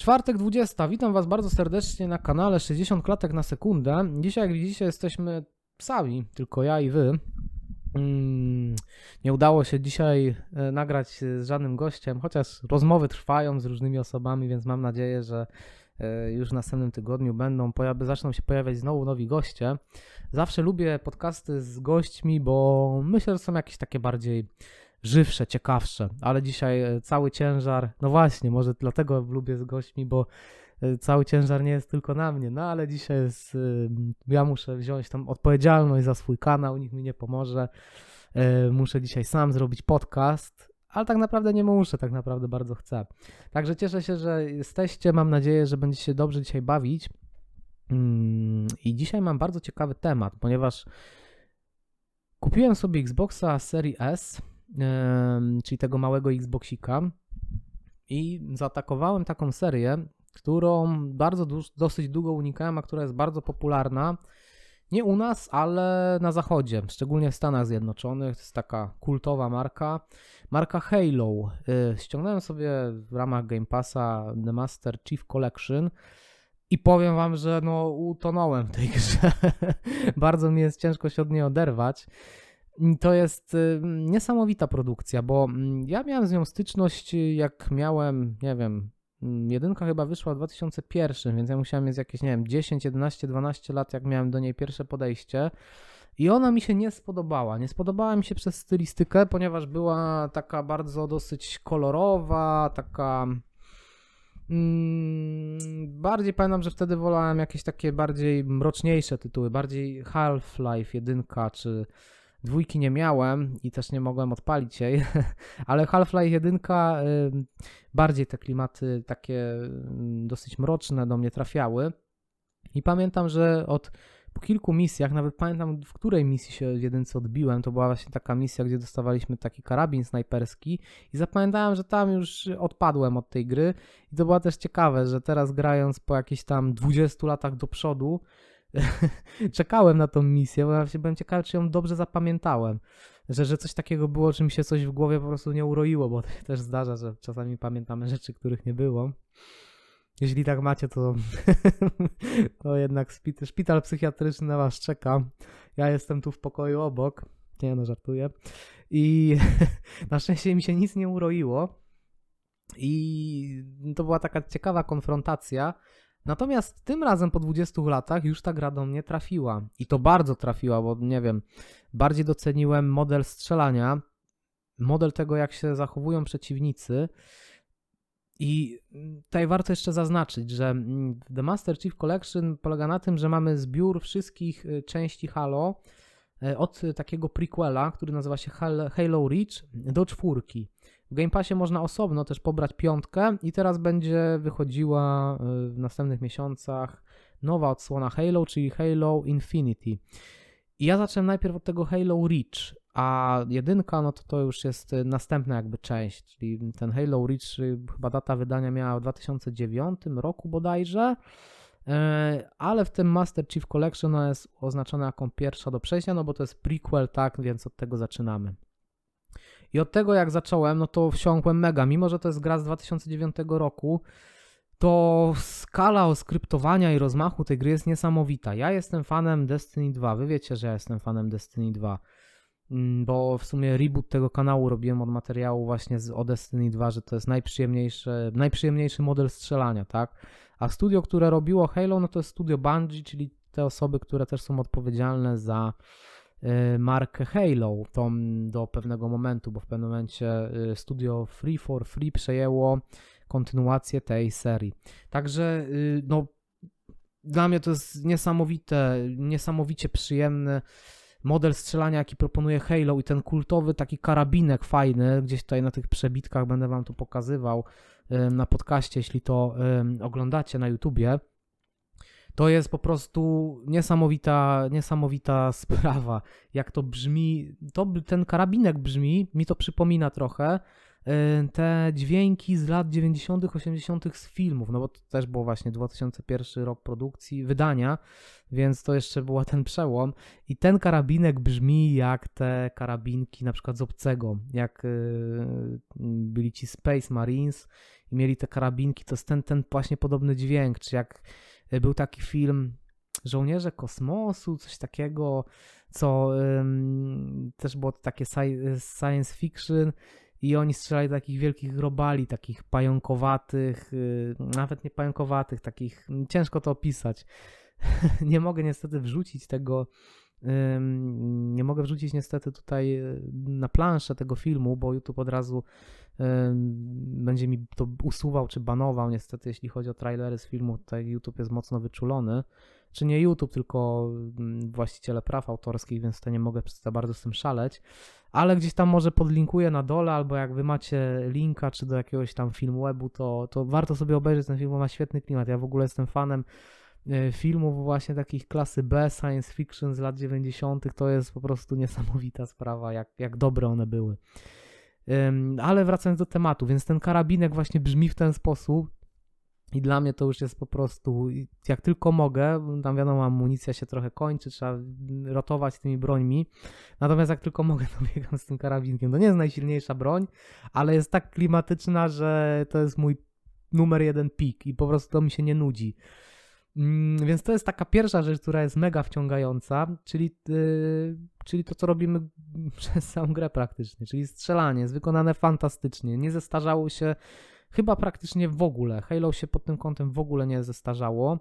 Czwartek 20. Witam Was bardzo serdecznie na kanale 60 klatek na sekundę. Dzisiaj, jak widzicie, jesteśmy sami, tylko ja i Wy. Mm, nie udało się dzisiaj e, nagrać z żadnym gościem, chociaż rozmowy trwają z różnymi osobami, więc mam nadzieję, że e, już w następnym tygodniu będą, zaczną się pojawiać znowu nowi goście. Zawsze lubię podcasty z gośćmi, bo myślę, że są jakieś takie bardziej żywsze, ciekawsze, ale dzisiaj e, cały ciężar, no właśnie, może dlatego lubię z gośćmi, bo e, cały ciężar nie jest tylko na mnie, no ale dzisiaj jest, e, ja muszę wziąć tam odpowiedzialność za swój kanał, nikt mi nie pomoże, muszę dzisiaj sam zrobić podcast, ale tak naprawdę nie muszę, tak naprawdę bardzo chcę. Także cieszę się, że jesteście, mam nadzieję, że będziecie się dobrze dzisiaj bawić. Mm, i dzisiaj mam bardzo ciekawy temat, ponieważ kupiłem sobie Xboxa Series S, czyli tego małego Xboxika. I zaatakowałem taką serię, którą bardzo dosyć długo unikałem, a która jest bardzo popularna. Nie u nas, ale na zachodzie, szczególnie w Stanach Zjednoczonych. To jest taka kultowa marka. Marka Halo. Y, ściągnąłem sobie w ramach Game Passa The Master Chief Collection. I powiem wam, że no utonąłem w tej grze. bardzo mi jest ciężko się od niej oderwać. To jest y, niesamowita produkcja, bo mm, ja miałem z nią styczność, y, jak miałem, nie wiem, mm, jedynka chyba wyszła w 2001, więc ja musiałem mieć jakieś, nie wiem, 10, 11, 12 lat, jak miałem do niej pierwsze podejście. I ona mi się nie spodobała. Nie spodobała mi się przez stylistykę, ponieważ była taka bardzo dosyć kolorowa, taka. Mm, bardziej pamiętam, że wtedy wolałem jakieś takie bardziej mroczniejsze tytuły, bardziej Half-Life 1 czy Dwójki nie miałem i też nie mogłem odpalić jej, ale Half-Life 1 bardziej te klimaty takie dosyć mroczne do mnie trafiały. I pamiętam, że od po kilku misjach, nawet pamiętam w której misji się w jedynce odbiłem, to była właśnie taka misja, gdzie dostawaliśmy taki karabin snajperski i zapamiętałem, że tam już odpadłem od tej gry i to było też ciekawe, że teraz grając po jakichś tam 20 latach do przodu, czekałem na tą misję, bo ja się byłem ciekawy, czy ją dobrze zapamiętałem. Że, że coś takiego było, czy mi się coś w głowie po prostu nie uroiło, bo też zdarza, że czasami pamiętamy rzeczy, których nie było. Jeśli tak macie, to, to jednak szpital psychiatryczny na was czeka. Ja jestem tu w pokoju obok. Nie no, żartuję. I na szczęście mi się nic nie uroiło. I to była taka ciekawa konfrontacja, Natomiast tym razem po 20 latach już ta gra do mnie trafiła. I to bardzo trafiła, bo nie wiem, bardziej doceniłem model strzelania, model tego, jak się zachowują przeciwnicy. I tutaj warto jeszcze zaznaczyć, że The Master Chief Collection polega na tym, że mamy zbiór wszystkich y, części Halo y, od takiego prequela, który nazywa się Halo Reach do czwórki. W Game Passie można osobno też pobrać piątkę i teraz będzie wychodziła y, w następnych miesiącach nowa odsłona Halo, czyli Halo Infinity. I ja zacząłem najpierw od tego Halo Reach, a jedynka, no to to już jest y, następna jakby część, czyli ten Halo Reach, y, chyba data wydania miała w 2009 roku bodajże, ale w tym Master Chief Collection ona jest oznaczona jako pierwsza do przejścia, no bo to jest prequel, tak, więc od tego zaczynamy. I od tego jak zacząłem, no to wsiąkłem mega. Mimo, że to jest gra z 2009 roku, to skala oskryptowania i rozmachu tej gry jest niesamowita. Ja jestem fanem Destiny 2. Wy wiecie, że ja jestem fanem Destiny 2. Mm, bo w sumie reboot tego kanału robiłem od materiału właśnie z, o Destiny 2, że to jest najprzyjemniejszy, najprzyjemniejszy model strzelania, tak? A studio, które robiło Halo, no to jest studio Bungie, czyli te osoby, które też są odpowiedzialne za markę Halo tą do pewnego momentu, bo w pewnym momencie y, studio Free for Free przejęło kontynuację tej serii. Także y, no, dla mnie to jest niesamowite, niesamowicie przyjemny model strzelania, jaki proponuje Halo i ten kultowy taki karabinek fajny, gdzieś tutaj na tych przebitkach będę wam to pokazywał na podcaście, jeśli to oglądacie na YouTubie. To jest po prostu niesamowita, niesamowita sprawa, jak to brzmi. To, ten karabinek brzmi, mi to przypomina trochę y, te dźwięki z lat 90., 80. z filmów, no bo to też było właśnie 2001 rok produkcji, wydania, więc to jeszcze był ten przełom. I ten karabinek brzmi jak te karabinki na przykład z obcego, jak y, byli ci Space Marines i mieli te karabinki, to jest ten, ten właśnie podobny dźwięk, czy jak był taki film Żołnierze Kosmosu, coś takiego, co też było takie science fiction i oni strzelali do takich wielkich robali, takich pająkowatych, yy, nawet nie pająkowatych, takich, ciężko to opisać. nie mogę niestety wrzucić tego, nie mogę wrzucić niestety tutaj y, na planszę tego filmu, bo YouTube od razu będzie mi to usuwał czy banował. Niestety, jeśli chodzi o trailery z filmu, tutaj YouTube jest mocno wyczulony. Czy nie YouTube, tylko mm, właściciele praw autorskich, więc to nie mogę za bardzo z tym szaleć. Ale gdzieś tam może podlinkuję na dole, albo jak wy macie linka, czy do jakiegoś tam filmu webu, to, to warto sobie obejrzeć ten film, bo ma świetny klimat. Ja w ogóle jestem fanem e, filmów właśnie takich klasy B, science fiction z lat 90. To jest po prostu niesamowita sprawa, jak, jak dobre one były. Ale wracając do tematu, więc ten karabinek właśnie brzmi w ten sposób, i dla mnie to już jest po prostu, jak tylko mogę, tam wiadomo, amunicja się trochę kończy, trzeba rotować tymi brońmi. Natomiast jak tylko mogę, to biegam z tym karabinkiem. To nie jest najsilniejsza broń, ale jest tak klimatyczna, że to jest mój numer jeden pik i po prostu to mi się nie nudzi. Mm, więc to jest taka pierwsza rzecz, która jest mega wciągająca, czyli, yy, czyli to, co robimy przez całą grę praktycznie, czyli strzelanie. Jest wykonane fantastycznie, nie zestarzało się chyba praktycznie w ogóle. Halo się pod tym kątem w ogóle nie zestarzało.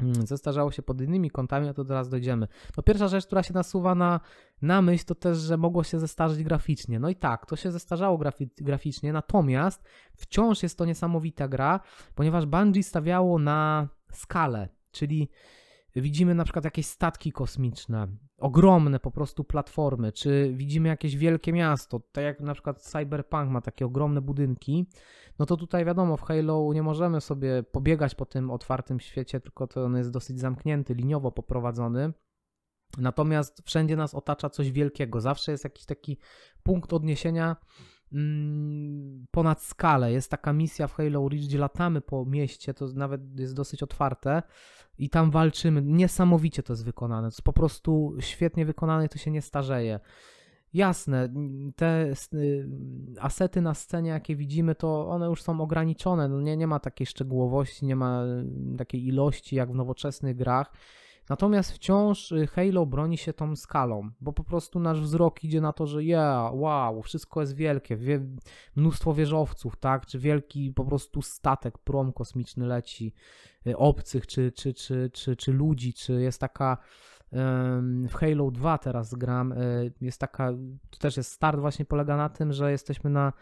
Mm, zestarzało się pod innymi kątami, a to teraz dojdziemy. To pierwsza rzecz, która się nasuwa na, na myśl, to też, że mogło się zestarzeć graficznie. No i tak, to się zestarzało grafi graficznie, natomiast wciąż jest to niesamowita gra, ponieważ Bungie stawiało na skalę, czyli widzimy na przykład jakieś statki kosmiczne, ogromne po prostu platformy, czy widzimy jakieś wielkie miasto, tak jak na przykład Cyberpunk ma takie ogromne budynki, no to tutaj wiadomo, w Halo nie możemy sobie pobiegać po tym otwartym świecie, tylko to on jest dosyć zamknięty, liniowo poprowadzony. Natomiast wszędzie nas otacza coś wielkiego. Zawsze jest jakiś taki punkt odniesienia ponad skalę. Jest taka misja w Halo Reach, gdzie latamy po mieście, to nawet jest dosyć otwarte i tam walczymy. Niesamowicie to jest wykonane. To jest po prostu świetnie wykonane to się nie starzeje. Jasne, te y, asety na scenie, jakie widzimy, to one już są ograniczone. No nie, nie ma takiej szczegółowości, nie ma y, takiej ilości jak w nowoczesnych grach. Natomiast wciąż y, Halo broni się tą skalą, bo po prostu nasz wzrok idzie na to, że yeah, wow, wszystko jest wielkie, wie, mnóstwo wieżowców, tak, czy wielki po prostu statek, prom kosmiczny leci, obcych, czy, czy, czy, czy, czy ludzi, czy jest taka w Halo 2 teraz gram. E, jest taka, to też jest start właśnie polega na tym, że jesteśmy na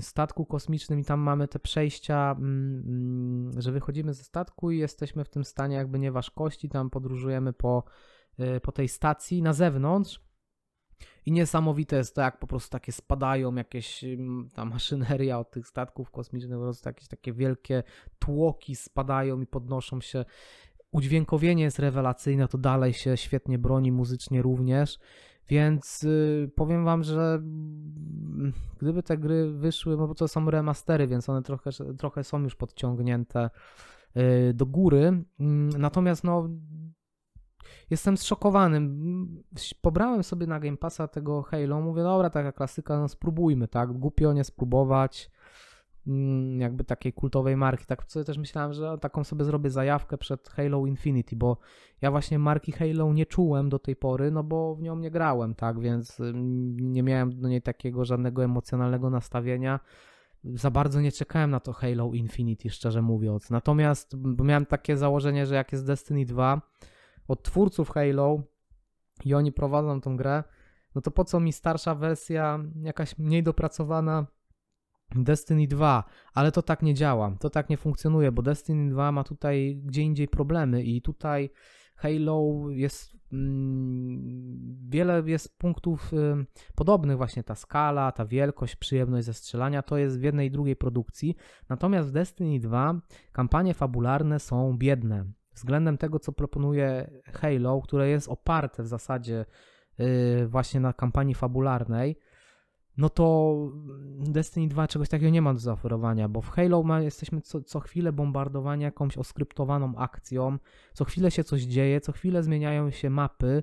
statku kosmicznym i tam mamy te przejścia, mm, mm, że wychodzimy ze statku i jesteśmy w tym stanie jakby nieważkości, tam podróżujemy po, e, po tej stacji na zewnątrz. I niesamowite jest to, jak po prostu takie spadają jakieś ta maszyneria od tych statków kosmicznych, po prostu jakieś takie wielkie tłoki spadają i podnoszą się udźwiękowienie jest rewelacyjne, to dalej się świetnie broni muzycznie również. Więc yy, powiem wam, że gdyby te gry wyszły, no bo to są remastery, więc one trochę, trochę są już podciągnięte yy, do góry. Mm, natomiast no jestem zszokowany. Pobrałem sobie na Game Passa tego Halo, mówię, dobra, taka klasyka, no spróbujmy, tak? Głupio nie spróbować. Mm, jakby takiej kultowej marki. Tak sobie też myślałem, że taką sobie zrobię zajawkę przed Halo Infinity, bo ja właśnie marki Halo nie czułem do tej pory, no bo w nią nie grałem, tak, więc nie miałem do niej takiego żadnego emocjonalnego nastawienia. Za bardzo nie czekałem na to Halo Infinity, szczerze mówiąc. Natomiast miałem takie założenie, że jak jest Destiny 2 od twórców Halo i oni prowadzą tą grę, no to po co mi starsza wersja, jakaś mniej dopracowana, Destiny 2, ale to tak nie działa, to tak nie funkcjonuje, bo Destiny 2 ma tutaj gdzie indziej problemy i tutaj Halo jest mm, wiele jest punktów y, podobnych właśnie ta skala, ta wielkość, przyjemność ze strzelania to jest w jednej i drugiej produkcji. Natomiast w Destiny 2 kampanie fabularne są biedne względem tego co proponuje Halo, które jest oparte w zasadzie y, właśnie na kampanii fabularnej no to Destiny 2 czegoś takiego nie ma do zaoferowania, bo w Halo ma, jesteśmy co, co chwilę bombardowani jakąś oskryptowaną akcją, co chwilę się coś dzieje, co chwilę zmieniają się mapy,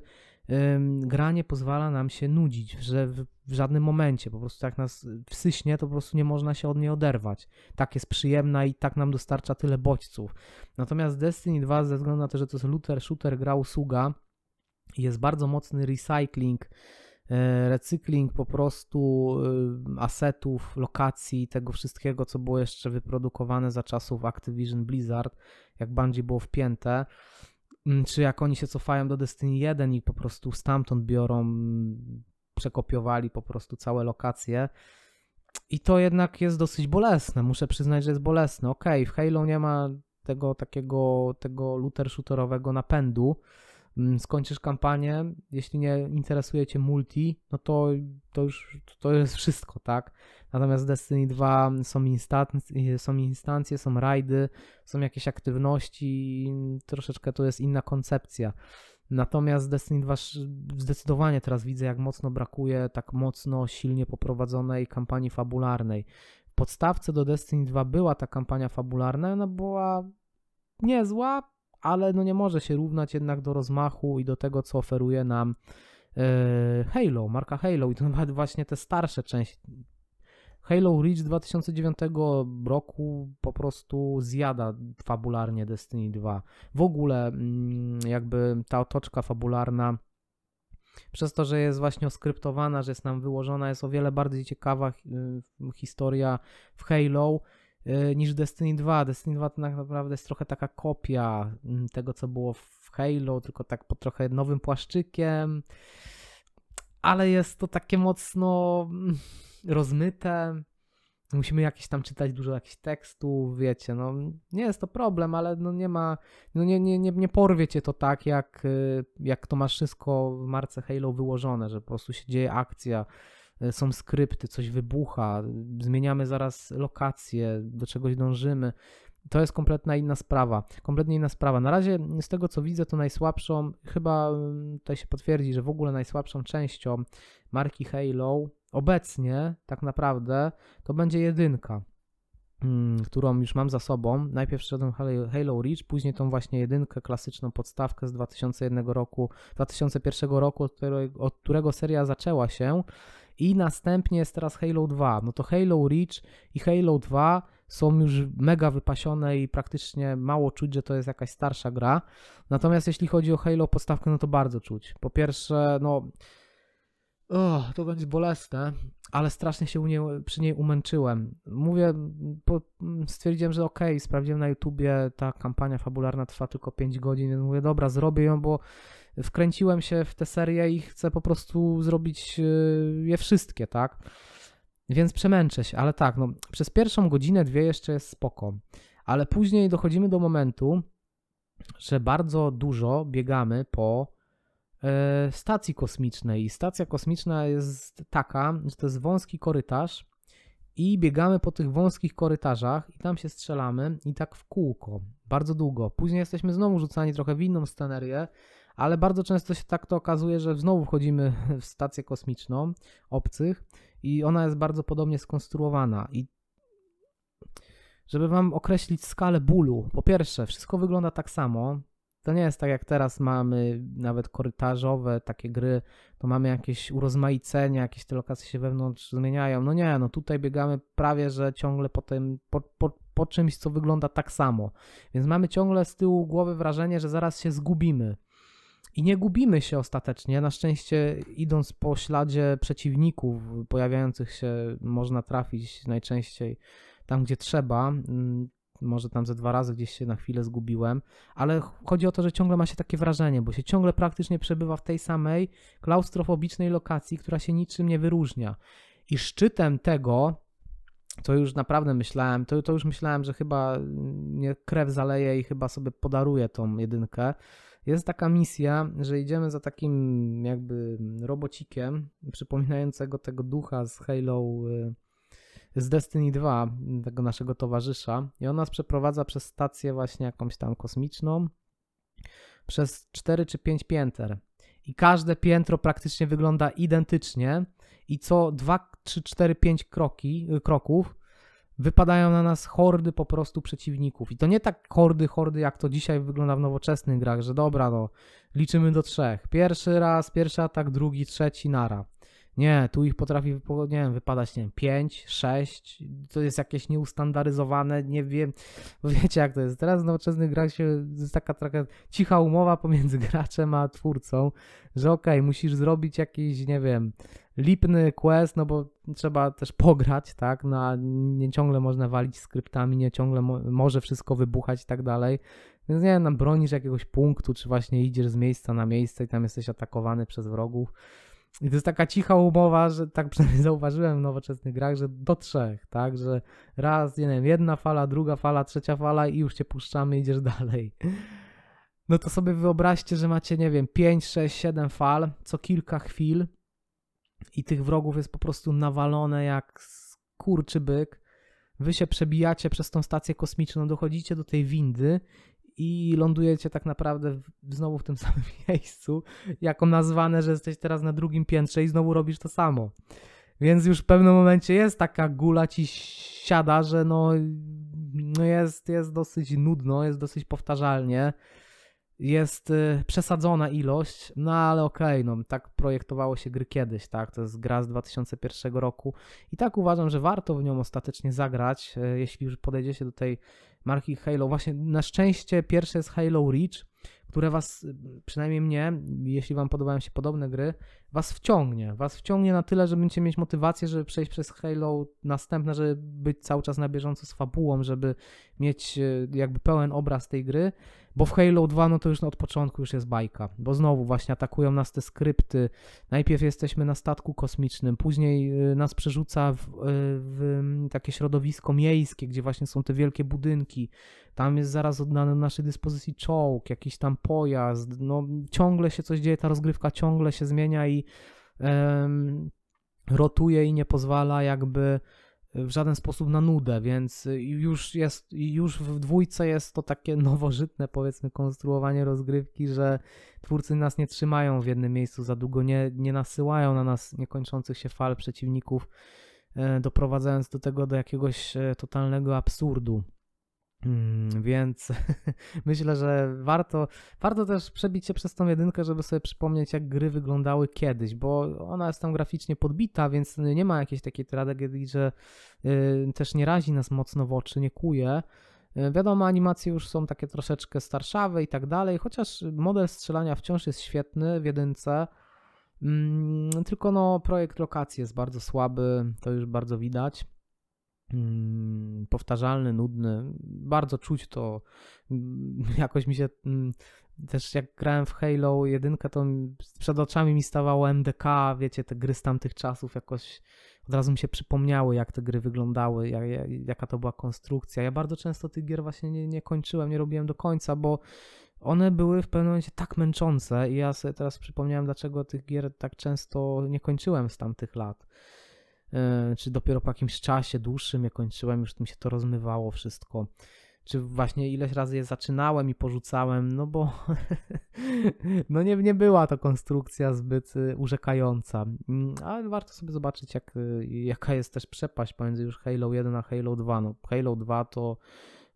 gra nie pozwala nam się nudzić, że w, w żadnym momencie, po prostu jak nas wsyśnie, to po prostu nie można się od niej oderwać. Tak jest przyjemna i tak nam dostarcza tyle bodźców. Natomiast Destiny 2 ze względu na to, że to jest looter, shooter, gra usługa, jest bardzo mocny recycling, recykling po prostu e, asetów, lokacji, tego wszystkiego, co było jeszcze wyprodukowane za czasów Activision Blizzard, jak Bungie było wpięte. Mm, czy jak oni się cofają do Destiny 1 i po prostu stamtąd biorą, przekopiowali po prostu całe lokacje. I to jednak jest dosyć bolesne, muszę przyznać, że jest bolesne. Okej, okay, w Halo nie ma tego takiego, tego looter-shooterowego napędu, Mm, skończysz kampanię, jeśli nie interesuje cię multi, no to, to już to jest wszystko, tak? Natomiast Destiny 2 są, instancje, są instancje, są rajdy, są jakieś aktywności, troszeczkę to jest inna koncepcja. Natomiast Destiny 2 zdecydowanie teraz widzę, jak mocno brakuje tak mocno, silnie poprowadzonej kampanii fabularnej. W podstawce do Destiny 2 była ta kampania fabularna, ona była niezła, ale no nie może się równać jednak do rozmachu i do tego, co oferuje nam e, Halo, marka Halo i to nawet właśnie te starsze części. Halo Reach 2009 roku po prostu zjada fabularnie Destiny 2. W ogóle mm, jakby ta otoczka fabularna przez to, że jest właśnie oskryptowana, że jest nam wyłożona, jest o wiele bardziej ciekawa historia w Halo niż Destiny 2. Destiny 2 to tak naprawdę jest trochę taka kopia mm, tego, co było w Halo, tylko tak po trochę nowym płaszczykiem, ale jest to takie mocno mm, rozmyte. Musimy jakieś tam czytać dużo jakichś tekstów, wiecie, no nie jest to problem, ale no nie ma, no nie, nie, nie, nie porwie cię to tak, jak, y, jak to masz wszystko w marce Halo wyłożone, że po prostu się dzieje akcja, E, są skrypty, coś wybucha, zmieniamy zaraz lokację, do czegoś dążymy. To jest kompletna inna sprawa. Kompletnie inna sprawa. Na razie z tego co widzę, to najsłabszą, chyba mm, tutaj się potwierdzi, że w ogóle najsłabszą częścią marki Halo obecnie tak naprawdę to będzie jedynka. Mm, którą już mam za sobą. Najpierw szedłem Halo Reach, później tą właśnie jedynkę, klasyczną podstawkę z 2001 roku, 2001 roku, od którego, od którego seria zaczęła się. I następnie jest teraz Halo 2. No to Halo Reach i Halo 2 są już mega wypasione i praktycznie mało czuć, że to jest jakaś starsza gra. Natomiast jeśli chodzi o Halo podstawkę, no to bardzo czuć. Po pierwsze, no oh, to będzie bolesne, ale strasznie się przy niej umęczyłem. Mówię, stwierdziłem, że okej, okay, sprawdziłem na YouTubie, ta kampania fabularna trwa tylko 5 godzin, więc mówię, dobra, zrobię ją, bo wkręciłem się w tę serię i chcę po prostu zrobić e, je wszystkie, tak? Więc przemęczę się, ale tak, no, przez pierwszą godzinę, dwie jeszcze jest spoko, ale później dochodzimy do momentu, że bardzo dużo biegamy po e, stacji kosmicznej. I stacja kosmiczna jest taka, że to jest wąski korytarz i biegamy po tych wąskich korytarzach i tam się strzelamy i tak w kółko, bardzo długo. Później jesteśmy znowu rzucani trochę w inną scenerię, ale bardzo często się tak to okazuje, że znowu wchodzimy w stację kosmiczną obcych i ona jest bardzo podobnie skonstruowana i żeby wam określić skalę bólu, po pierwsze, wszystko wygląda tak samo. To nie jest tak jak teraz mamy nawet korytarzowe takie gry, to mamy jakieś urozmaicenia, jakieś te lokacje się wewnątrz zmieniają. No nie, no tutaj biegamy prawie, że ciągle po, tym, po, po, po czymś, co wygląda tak samo. Więc mamy ciągle z tyłu głowy wrażenie, że zaraz się zgubimy. I nie gubimy się ostatecznie. Na szczęście, idąc po śladzie przeciwników pojawiających się, można trafić najczęściej tam, gdzie trzeba. Mm, może tam ze dwa razy gdzieś się na chwilę zgubiłem, ale chodzi o to, że ciągle ma się takie wrażenie, bo się ciągle praktycznie przebywa w tej samej klaustrofobicznej lokacji, która się niczym nie wyróżnia. I szczytem tego, to już naprawdę myślałem, to, to już myślałem, że chyba mnie krew zaleje i chyba sobie podaruję tą jedynkę jest taka misja, że idziemy za takim jakby robocikiem przypominającego tego ducha z Halo y, z Destiny 2, tego naszego towarzysza i on nas przeprowadza przez stację właśnie jakąś tam kosmiczną przez 4 czy 5 pięter. I każde piętro praktycznie wygląda identycznie i co 2, 3, 4, 5 kroki, kroków wypadają na nas hordy po prostu przeciwników. I to nie tak hordy, hordy, jak to dzisiaj wygląda w nowoczesnych grach, że dobra, no, liczymy do trzech. Pierwszy raz, pierwszy atak, drugi, trzeci, nara. Nie, tu ich potrafi nie wiem, wypadać, nie wiem, 5, 6, to jest jakieś nieustandaryzowane, nie wiem, wiecie jak to jest. Teraz w nowoczesnych grach się, jest taka taka cicha umowa pomiędzy graczem a twórcą, że okej, okay, musisz zrobić jakiś, nie wiem, lipny quest, no bo trzeba też pograć, tak, no, nie ciągle można walić skryptami, nie ciągle mo może wszystko wybuchać i tak dalej, więc nie wiem, bronisz jakiegoś punktu, czy właśnie idziesz z miejsca na miejsce i tam jesteś atakowany przez wrogów, i to jest taka cicha umowa, że tak przynajmniej zauważyłem w nowoczesnych grach, że do trzech, tak? Że raz, nie wiem, jedna fala, druga fala, trzecia fala i już cię puszczamy, idziesz dalej. No to sobie wyobraźcie, że macie, nie wiem, 5, 6, 7 fal co kilka chwil i tych wrogów jest po prostu nawalone jak kurczy byk. Wy się przebijacie przez tą stację kosmiczną, dochodzicie do tej windy i lądujecie tak naprawdę w, znowu w tym samym miejscu, jako nazwane, że jesteś teraz na drugim piętrze i znowu robisz to samo. Więc już w pewnym momencie jest taka gula ci siada, że no, no jest, jest dosyć nudno, jest dosyć powtarzalnie jest y, przesadzona ilość, no ale okej, okay, no tak projektowało się gry kiedyś, tak, to jest gra z 2001 roku i tak uważam, że warto w nią ostatecznie zagrać, y, jeśli już podejdziecie do tej marki Halo. Właśnie na szczęście pierwsze jest Halo Reach, które was, przynajmniej mnie, jeśli wam podobają się podobne gry, was wciągnie. Was wciągnie na tyle, że będziecie mieć motywację, żeby przejść przez Halo następne, żeby być cały czas na bieżąco z fabułą, żeby mieć e, jakby pełen obraz tej gry, bo w Halo 2 no to już od początku już jest bajka, bo znowu właśnie atakują nas te skrypty. Najpierw jesteśmy na statku kosmicznym, później e, nas przerzuca w, e, w takie środowisko miejskie, gdzie właśnie są te wielkie budynki. Tam jest zaraz na naszej dyspozycji czołg, jakiś tam pojazd. No ciągle się coś dzieje, ta rozgrywka ciągle się zmienia i um, rotuje i nie pozwala jakby w żaden sposób na nudę, więc już jest, już w dwójce jest to takie nowożytne, powiedzmy, konstruowanie rozgrywki, że twórcy nas nie trzymają w jednym miejscu za długo, nie, nie nasyłają na nas niekończących się fal przeciwników, e, doprowadzając do tego do jakiegoś e, totalnego absurdu. Mm, więc myślę, że warto, warto też przebić się przez tą jedynkę, żeby sobie przypomnieć, jak gry wyglądały kiedyś, bo ona jest tam graficznie podbita, więc nie ma jakiejś takiej tragedii, że y, też nie razi nas mocno w oczy, nie kuje. Y, wiadomo, animacje już są takie troszeczkę starszawe i tak dalej, chociaż model strzelania wciąż jest świetny w jedynce. Mm, tylko no, projekt lokacji jest bardzo słaby, to już bardzo widać. Mm, powtarzalny, nudny. Bardzo czuć to. Mm, jakoś mi się mm, też jak grałem w Halo 1, to przed oczami mi stawało MDK, wiecie, te gry z tamtych czasów jakoś od razu mi się przypomniały, jak te gry wyglądały, jak, jaka to była konstrukcja. Ja bardzo często tych gier właśnie nie, nie kończyłem, nie robiłem do końca, bo one były w pewnym momencie tak męczące i ja sobie teraz przypomniałem, dlaczego tych gier tak często nie kończyłem z tamtych lat. E, czy dopiero po jakimś czasie dłuższym je kończyłem, już mi się to rozmywało wszystko. Czy właśnie ileś razy je zaczynałem i porzucałem, no bo no nie, nie była to konstrukcja zbyt y, urzekająca. Mm, ale warto sobie zobaczyć, jak, y, jaka jest też przepaść pomiędzy już Halo 1 a Halo 2. No, Halo 2 to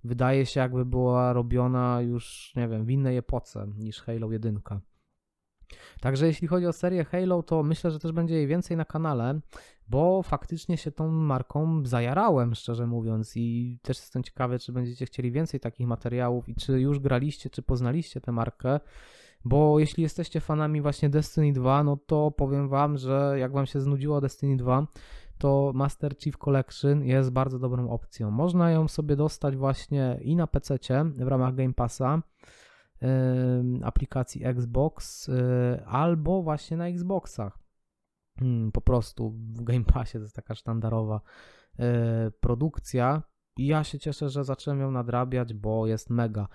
wydaje się, jakby była robiona już, nie wiem, w innej epoce niż Halo 1. Także jeśli chodzi o serię Halo, to myślę, że też będzie jej więcej na kanale, bo faktycznie się tą marką zajarałem, szczerze mówiąc, i też jestem ciekawy, czy będziecie chcieli więcej takich materiałów i czy już graliście, czy poznaliście tę markę. Bo jeśli jesteście fanami właśnie Destiny 2, no to powiem wam, że jak wam się znudziło Destiny 2, to Master Chief Collection jest bardzo dobrą opcją. Można ją sobie dostać właśnie i na PC w ramach Game Passa aplikacji Xbox y, albo właśnie na Xboxach. Hmm, po prostu w Game Passie to jest taka sztandarowa y, produkcja i ja się cieszę, że zacząłem ją nadrabiać, bo jest mega.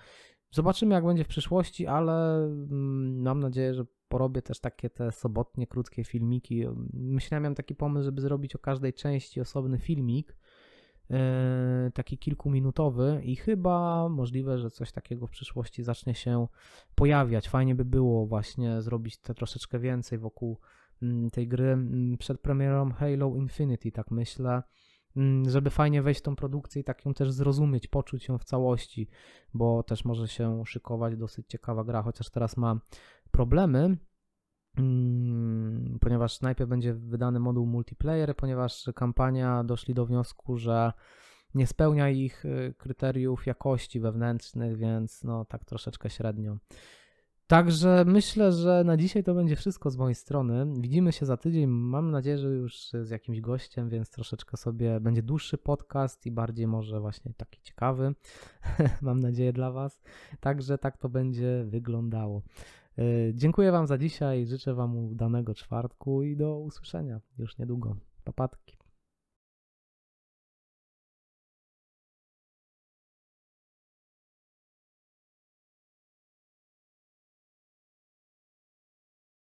Zobaczymy jak będzie w przyszłości, ale mm, mam nadzieję, że porobię też takie te sobotnie, krótkie filmiki. Myślałem, miałem taki pomysł, żeby zrobić o każdej części osobny filmik, E, taki kilkuminutowy i chyba możliwe, że coś takiego w przyszłości zacznie się pojawiać. Fajnie by było właśnie zrobić te troszeczkę więcej wokół tej gry mm, przed premierą Halo Infinity, tak myślę. mm, żeby fajnie wejść w tą produkcję i tak ją też zrozumieć, poczuć ją w całości, bo też może się szykować dosyć ciekawa gra, chociaż teraz ma problemy, mm, ponieważ najpierw będzie wydany moduł multiplayer, ponieważ kampania doszli do wniosku, że nie spełnia ich y, kryteriów jakości wewnętrznych, więc no tak troszeczkę średnio. Także myślę, że na dzisiaj to będzie wszystko z mojej strony. Widzimy się za tydzień. Mam nadzieję, że już z jakimś gościem, więc troszeczkę sobie będzie dłuższy podcast i bardziej może właśnie taki ciekawy. Mam nadzieję dla Was. Także tak to będzie wyglądało. Y, dziękuję Wam za dzisiaj. Życzę Wam udanego czwartku i do usłyszenia już niedługo. Papatki.